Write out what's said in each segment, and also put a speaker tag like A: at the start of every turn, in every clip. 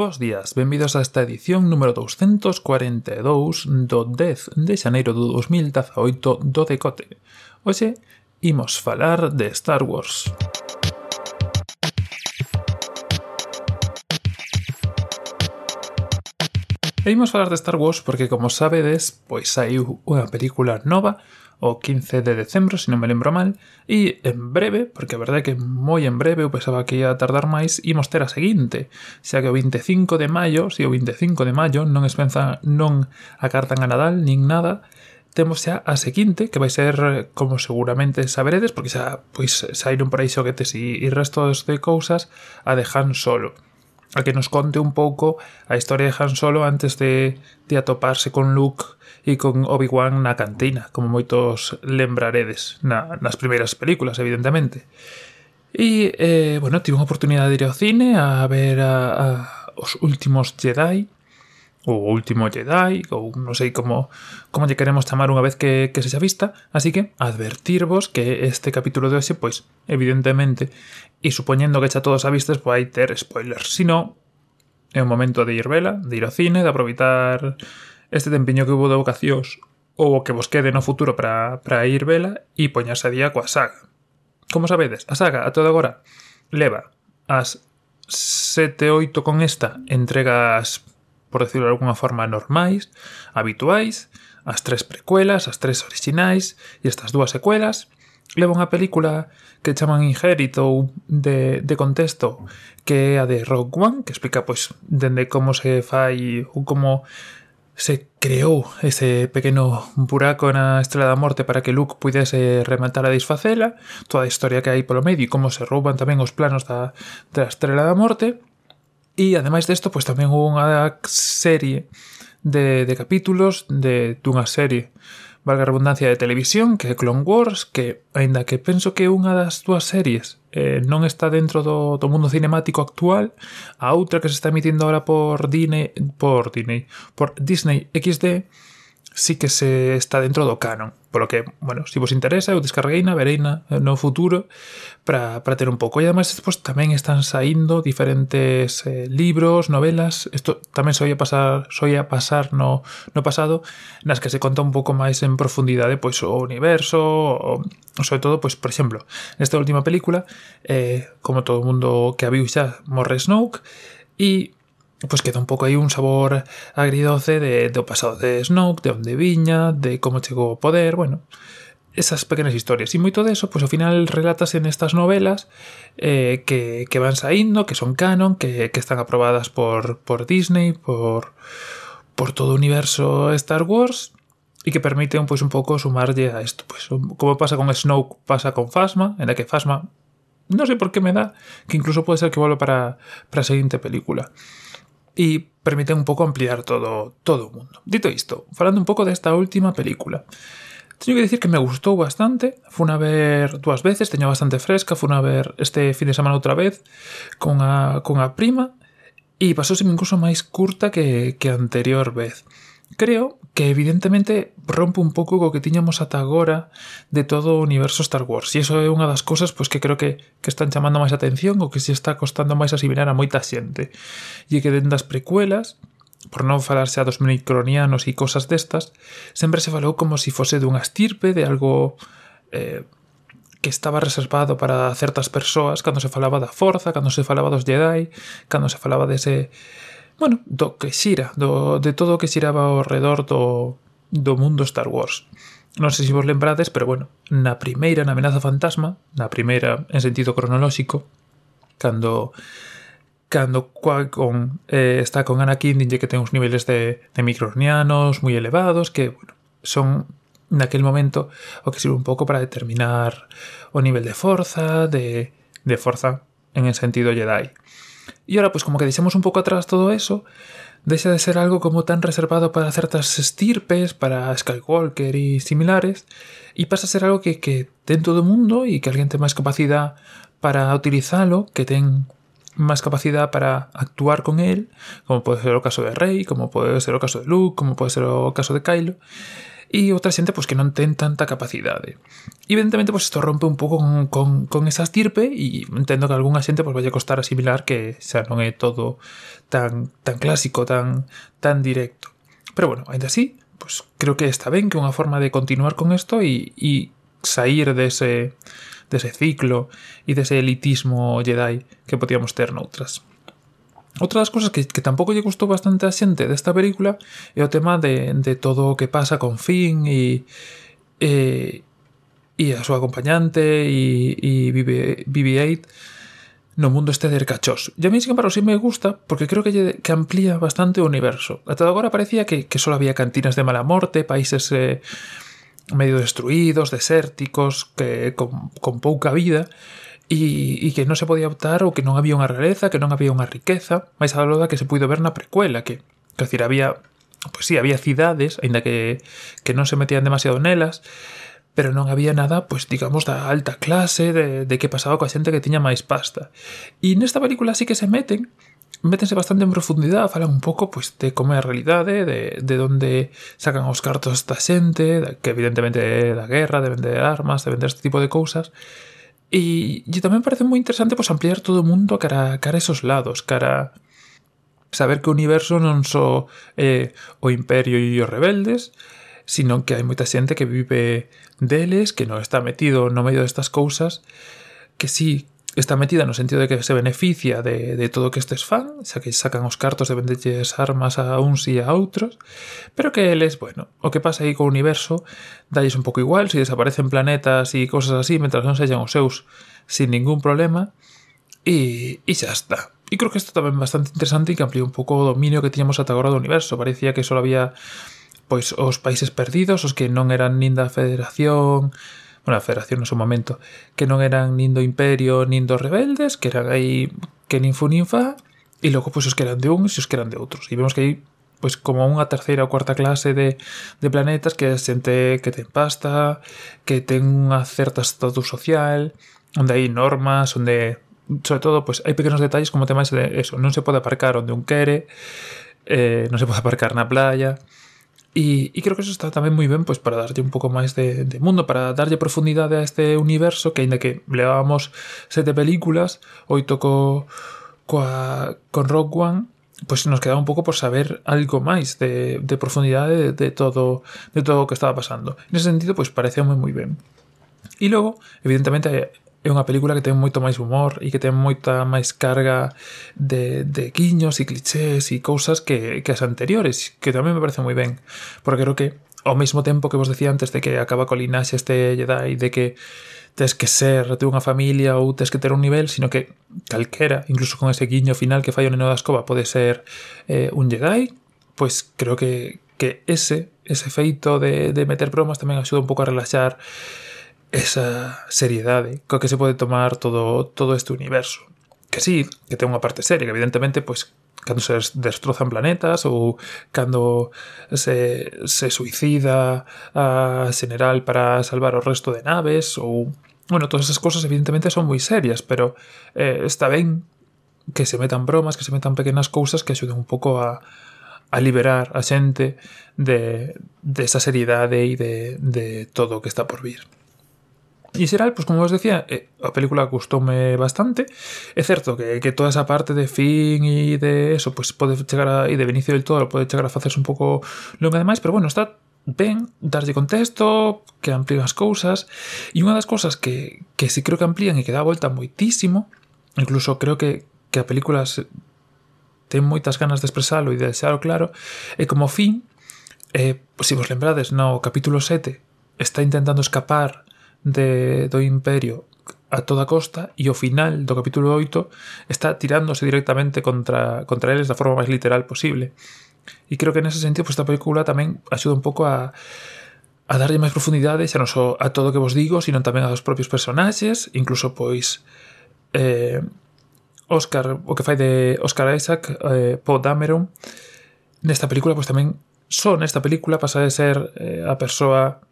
A: Bos días, benvidos a esta edición número 242 do 10 de xaneiro do 2018 do Decote. Hoxe, imos falar de Star Wars. E imos falar de Star Wars porque, como sabedes, pois hai unha película nova o 15 de decembro, se non me lembro mal, e en breve, porque a verdade é que moi en breve eu pensaba que ia tardar máis, imos ter a seguinte, xa que o 25 de maio, si o 25 de maio non espenza non acartan a Nadal nin nada, temos xa a seguinte, que vai ser, como seguramente saberedes, porque xa pois saíron por aí xoguetes e, e restos de cousas, a de Han Solo a que nos conte un pouco a historia de Han Solo antes de, de atoparse con Luke e con Obi-Wan na cantina, como moitos lembraredes na, nas primeiras películas, evidentemente. E, eh, bueno, tive unha oportunidade de ir ao cine a ver a, a os últimos Jedi o último Jedi, ou non sei como como lle queremos chamar unha vez que, que se xa vista, así que advertirvos que este capítulo de hoxe, pois, evidentemente, e supoñendo que xa todos a vistes, pois hai ter spoilers, si non, é o momento de ir vela, de ir ao cine, de aproveitar este tempiño que hubo de vocacións ou o que vos quede no futuro para, para ir vela e poñerse a día coa saga. Como sabedes, a saga a toda agora leva as 7, 8 con esta entregas por decirlo de alguna forma, normais, habituais, as tres precuelas, as tres orixinais e estas dúas secuelas, leva unha película que chaman Ingerito de, de contexto que é a de Rogue One que explica pois dende como se fai ou como se creou ese pequeno buraco na Estrela da Morte para que Luke pudese rematar a disfacela toda a historia que hai polo medio e como se rouban tamén os planos da, da Estrela da Morte. E ademais desto, pois tamén houve unha serie de, de capítulos de dunha serie valga a redundancia de televisión que é Clone Wars que, aínda que penso que é unha das túas series eh, non está dentro do, do mundo cinemático actual a outra que se está emitindo ahora por Disney por Disney por Disney XD sí que se está dentro do canon. Polo que, bueno, se si vos interesa, eu descarguei na Vereina no futuro para ter un pouco. E ademais, pues, tamén están saindo diferentes eh, libros, novelas. Isto tamén soía pasar, soía pasar no, no pasado, nas que se conta un pouco máis en profundidade pois o universo, o, sobre todo, pois, por exemplo, nesta última película, eh, como todo o mundo que a viu xa, morre Snoke, e pues queda un pouco aí un sabor agridoce de, do pasado de Snoke, de onde viña, de como chegou ao poder, bueno, esas pequenas historias. E moito deso, pois ao final relatas en estas novelas eh, que, que van saindo, que son canon, que, que están aprobadas por, por Disney, por, por todo universo Star Wars, e que permiten pois un pouco sumarlle a isto, pois como pasa con Snoke, pasa con Fasma, en la que Fasma non sei por que me dá que incluso pode ser que volva para, para a seguinte película e permite un pouco ampliar todo, todo o mundo. Dito isto, falando un pouco desta última película, Teño que decir que me gustou bastante, fun a ver dúas veces, teño bastante fresca, fun a ver este fin de semana outra vez con a, con a prima e pasouse incluso máis curta que, que a anterior vez creo que evidentemente rompe un pouco co que tiñamos ata agora de todo o universo Star Wars. E iso é unha das cousas pois que creo que, que están chamando máis atención ou que se está costando máis asimilar a moita xente. E que dentro das precuelas, por non falarse a dos micronianos e cosas destas, sempre se falou como se si fose dunha estirpe, de algo eh, que estaba reservado para certas persoas, cando se falaba da forza, cando se falaba dos Jedi, cando se falaba dese... De bueno, do que xira, do, de todo o que xiraba ao redor do, do mundo Star Wars. Non sei se vos lembrades, pero bueno, na primeira, na amenaza fantasma, na primeira en sentido cronolóxico, cando cando Qui-Gon eh, está con Anakin, dinlle que ten uns niveles de, de micronianos moi elevados, que bueno, son naquel momento o que sirve un pouco para determinar o nivel de forza, de, de forza en el sentido Jedi. Y ahora pues como que dejamos un poco atrás todo eso, deja de ser algo como tan reservado para ciertas estirpes, para Skywalker y similares, y pasa a ser algo que, que ten todo el mundo y que alguien tenga más capacidad para utilizarlo, que tenga más capacidad para actuar con él, como puede ser el caso de Rey, como puede ser el caso de Luke, como puede ser el caso de Kylo. e outra xente pois, que non ten tanta capacidade. E evidentemente pois, isto rompe un pouco con, con, con esa estirpe e entendo que algunha xente pois, vai a costar asimilar que xa non é todo tan, tan clásico, tan, tan directo. Pero bueno, ainda así, pois, creo que está ben que unha forma de continuar con isto e, e sair dese, dese ciclo e dese elitismo Jedi que podíamos ter noutras. Outra das cousas que, que tampouco lle gustou bastante a xente desta película é o tema de, de todo o que pasa con Finn e, e, e a súa acompañante e, e BB-8 no mundo este de cachós. E a mí, sin embargo, sí me gusta porque creo que, lle, que amplía bastante o universo. Ata agora parecía que, que só había cantinas de mala morte, países eh, medio destruídos, desérticos, que, con, con pouca vida e, e que non se podía optar ou que non había unha rareza, que non había unha riqueza, máis a da que se puido ver na precuela, que, que decir, había, pois sí, había cidades, aínda que, que non se metían demasiado nelas, pero non había nada, pois digamos, da alta clase, de, de que pasaba coa xente que tiña máis pasta. E nesta película sí que se meten, métense bastante en profundidade, falan un pouco pois, de como é a realidade, de, de onde sacan os cartos da xente, que evidentemente é da guerra, de vender armas, de vender este tipo de cousas, E, e tamén parece moi interesante pois ampliar todo o mundo cara, cara a esos lados, cara saber que o universo non só eh, é o imperio e os rebeldes, sino que hai moita xente que vive deles, que non está metido no medio destas cousas, que sí, está metida no sentido de que se beneficia de, de todo que estes fan, xa que sacan os cartos de vendelles armas a uns e a outros, pero que eles, bueno, o que pasa aí co universo dalles un pouco igual, se desaparecen planetas e cosas así, mentras non sellan os seus sin ningún problema, e, e xa está. E creo que isto tamén bastante interesante e que ampliou un pouco o dominio que tiñamos ata agora do universo. Parecía que só había pois os países perdidos, os que non eran nin da federación, bueno, a Federación no seu momento, que non eran nin do Imperio nin dos rebeldes, que eran aí que nin fu nin fa, e logo pois os que eran de uns e os que eran de outros. E vemos que aí pois como unha terceira ou cuarta clase de, de planetas que é xente que ten pasta, que ten unha certa estatus social, onde hai normas, onde sobre todo pois hai pequenos detalles como temas de eso, non se pode aparcar onde un quere, eh, non se pode aparcar na playa, E, e creo que eso está tamén moi ben pois para darlle un pouco máis de, de mundo, para darlle profundidade a este universo que aínda que levábamos sete películas, oito co, coa, con Rock One, pois nos quedaba un pouco por saber algo máis de, de profundidade de, de todo de todo o que estaba pasando. Nese sentido, pois pareceu moi moi ben. E logo, evidentemente, é unha película que ten moito máis humor e que ten moita máis carga de, de guiños e clichés e cousas que, que as anteriores, que tamén me parece moi ben, porque creo que ao mesmo tempo que vos decía antes de que acaba co linaxe este Jedi, de que tes que ser de unha familia ou tes que ter un nivel, sino que calquera, incluso con ese guiño final que fai o neno da escoba, pode ser eh, un Jedi, pois creo que, que ese, ese feito de, de meter bromas tamén axuda un pouco a relaxar esa seriedade coa que se pode tomar todo, todo este universo. Que sí, que ten unha parte seria, que evidentemente, pois, cando se destrozan planetas ou cando se, se suicida a general para salvar o resto de naves ou... Bueno, todas esas cosas evidentemente son moi serias, pero eh, está ben que se metan bromas, que se metan pequenas cousas que axuden un pouco a, a liberar a xente de, de esa seriedade e de, de todo o que está por vir. E xeral, pois como vos decía, eh, a película gustoume bastante. É certo que, que toda esa parte de fin e de eso, pois pode chegar a, e de Benicio del Toro pode chegar a facerse un pouco longa demais, pero bueno, está ben darlle contexto, que amplían as cousas, e unha das cousas que, que si creo que amplían e que dá a volta moitísimo, incluso creo que, que a película se, ten moitas ganas de expresalo e de deixarlo claro, é como fin, eh, se si vos lembrades no capítulo 7, está intentando escapar de, do Imperio a toda costa e o final do capítulo 8 está tirándose directamente contra, contra eles da forma máis literal posible. E creo que nese sentido pues, esta película tamén axuda un pouco a a darlle máis profundidade xa non só a todo o que vos digo, sino tamén aos propios personaxes, incluso pois eh, Oscar, o que fai de Oscar Isaac, eh, Paul Dameron, nesta película pois tamén só nesta película pasa de ser eh, a persoa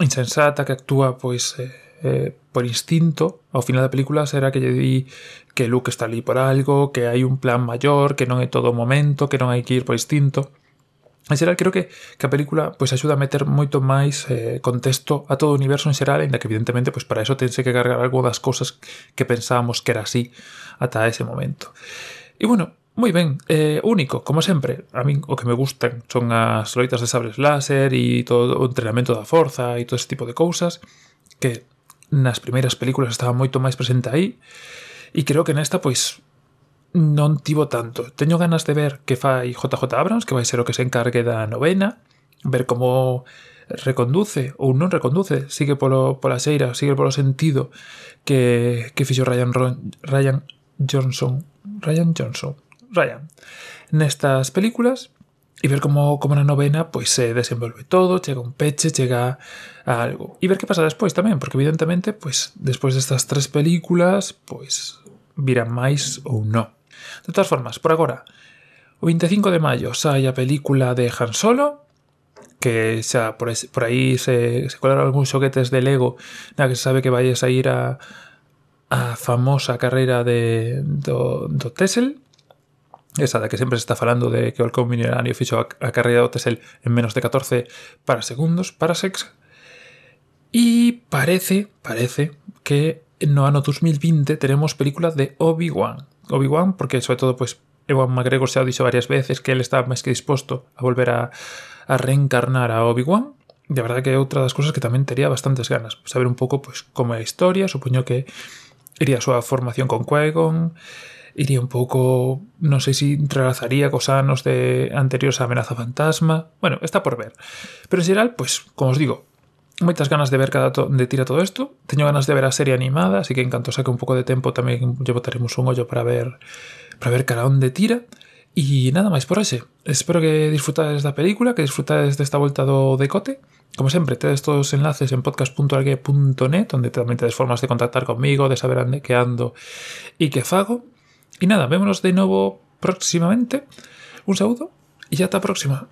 A: insensata que actúa pois eh, eh, por instinto, ao final da película será que lle di que Luke está ali por algo, que hai un plan maior, que non é todo o momento, que non hai que ir por instinto. En xeral, creo que, que a película pois axuda a meter moito máis eh, contexto a todo o universo en xeral, ainda que evidentemente pois para eso tense que cargar algo das cousas que pensábamos que era así ata ese momento. E bueno, Moi ben, eh, único, como sempre, a min o que me gustan son as loitas de sabres láser e todo o entrenamento da forza e todo ese tipo de cousas que nas primeiras películas estaba moito máis presente aí e creo que nesta pois non tivo tanto. Teño ganas de ver que fai JJ Abrams, que vai ser o que se encargue da novena, ver como reconduce ou non reconduce, sigue polo, pola xeira, sigue polo sentido que, que fixo Ryan, Ron, Ryan Johnson. Ryan Johnson, Ryan nestas películas e ver como, como na novena pois se desenvolve todo, chega un peche, chega a algo. E ver que pasa despois tamén, porque evidentemente, pois, despois destas tres películas, pois virán máis ou non. De todas formas, por agora, o 25 de maio sai a película de Han Solo, que xa por, es, por aí se, se colaron algúns xoguetes de Lego na que se sabe que vai a sair a, a famosa carreira de, do, do Tessel, esa da que sempre se está falando de que halcón minerario fixo a, a carreira en menos de 14 para segundos, para sex, e parece, parece que no ano 2020 teremos película de Obi-Wan. Obi-Wan, porque sobre todo, pues, Ewan McGregor se ha dicho varias veces que él está máis que disposto a volver a, reencarnar a Obi-Wan. De verdade que é outra das cousas que tamén tería bastantes ganas. Saber un pouco, pues, como é a historia. Supoño que iría a súa formación con Qui-Gon, iría un pouco, non sei se entrelazaría cos anos de anteriores a Amenaza Fantasma. Bueno, está por ver. Pero en xeral, pues, como os digo, moitas ganas de ver cada de tira todo isto. Teño ganas de ver a serie animada, así que en canto saque un pouco de tempo tamén lle botaremos un ollo para ver para ver cara onde tira. E nada máis por ese. Espero que disfrutades da película, que disfrutades desta volta do decote. Como sempre, tedes todos os enlaces en podcast.argue.net onde tamén tedes formas de contactar comigo, de saber ande que ando e que fago. Y nada, vémonos de nuevo próximamente. Un saludo y hasta próxima.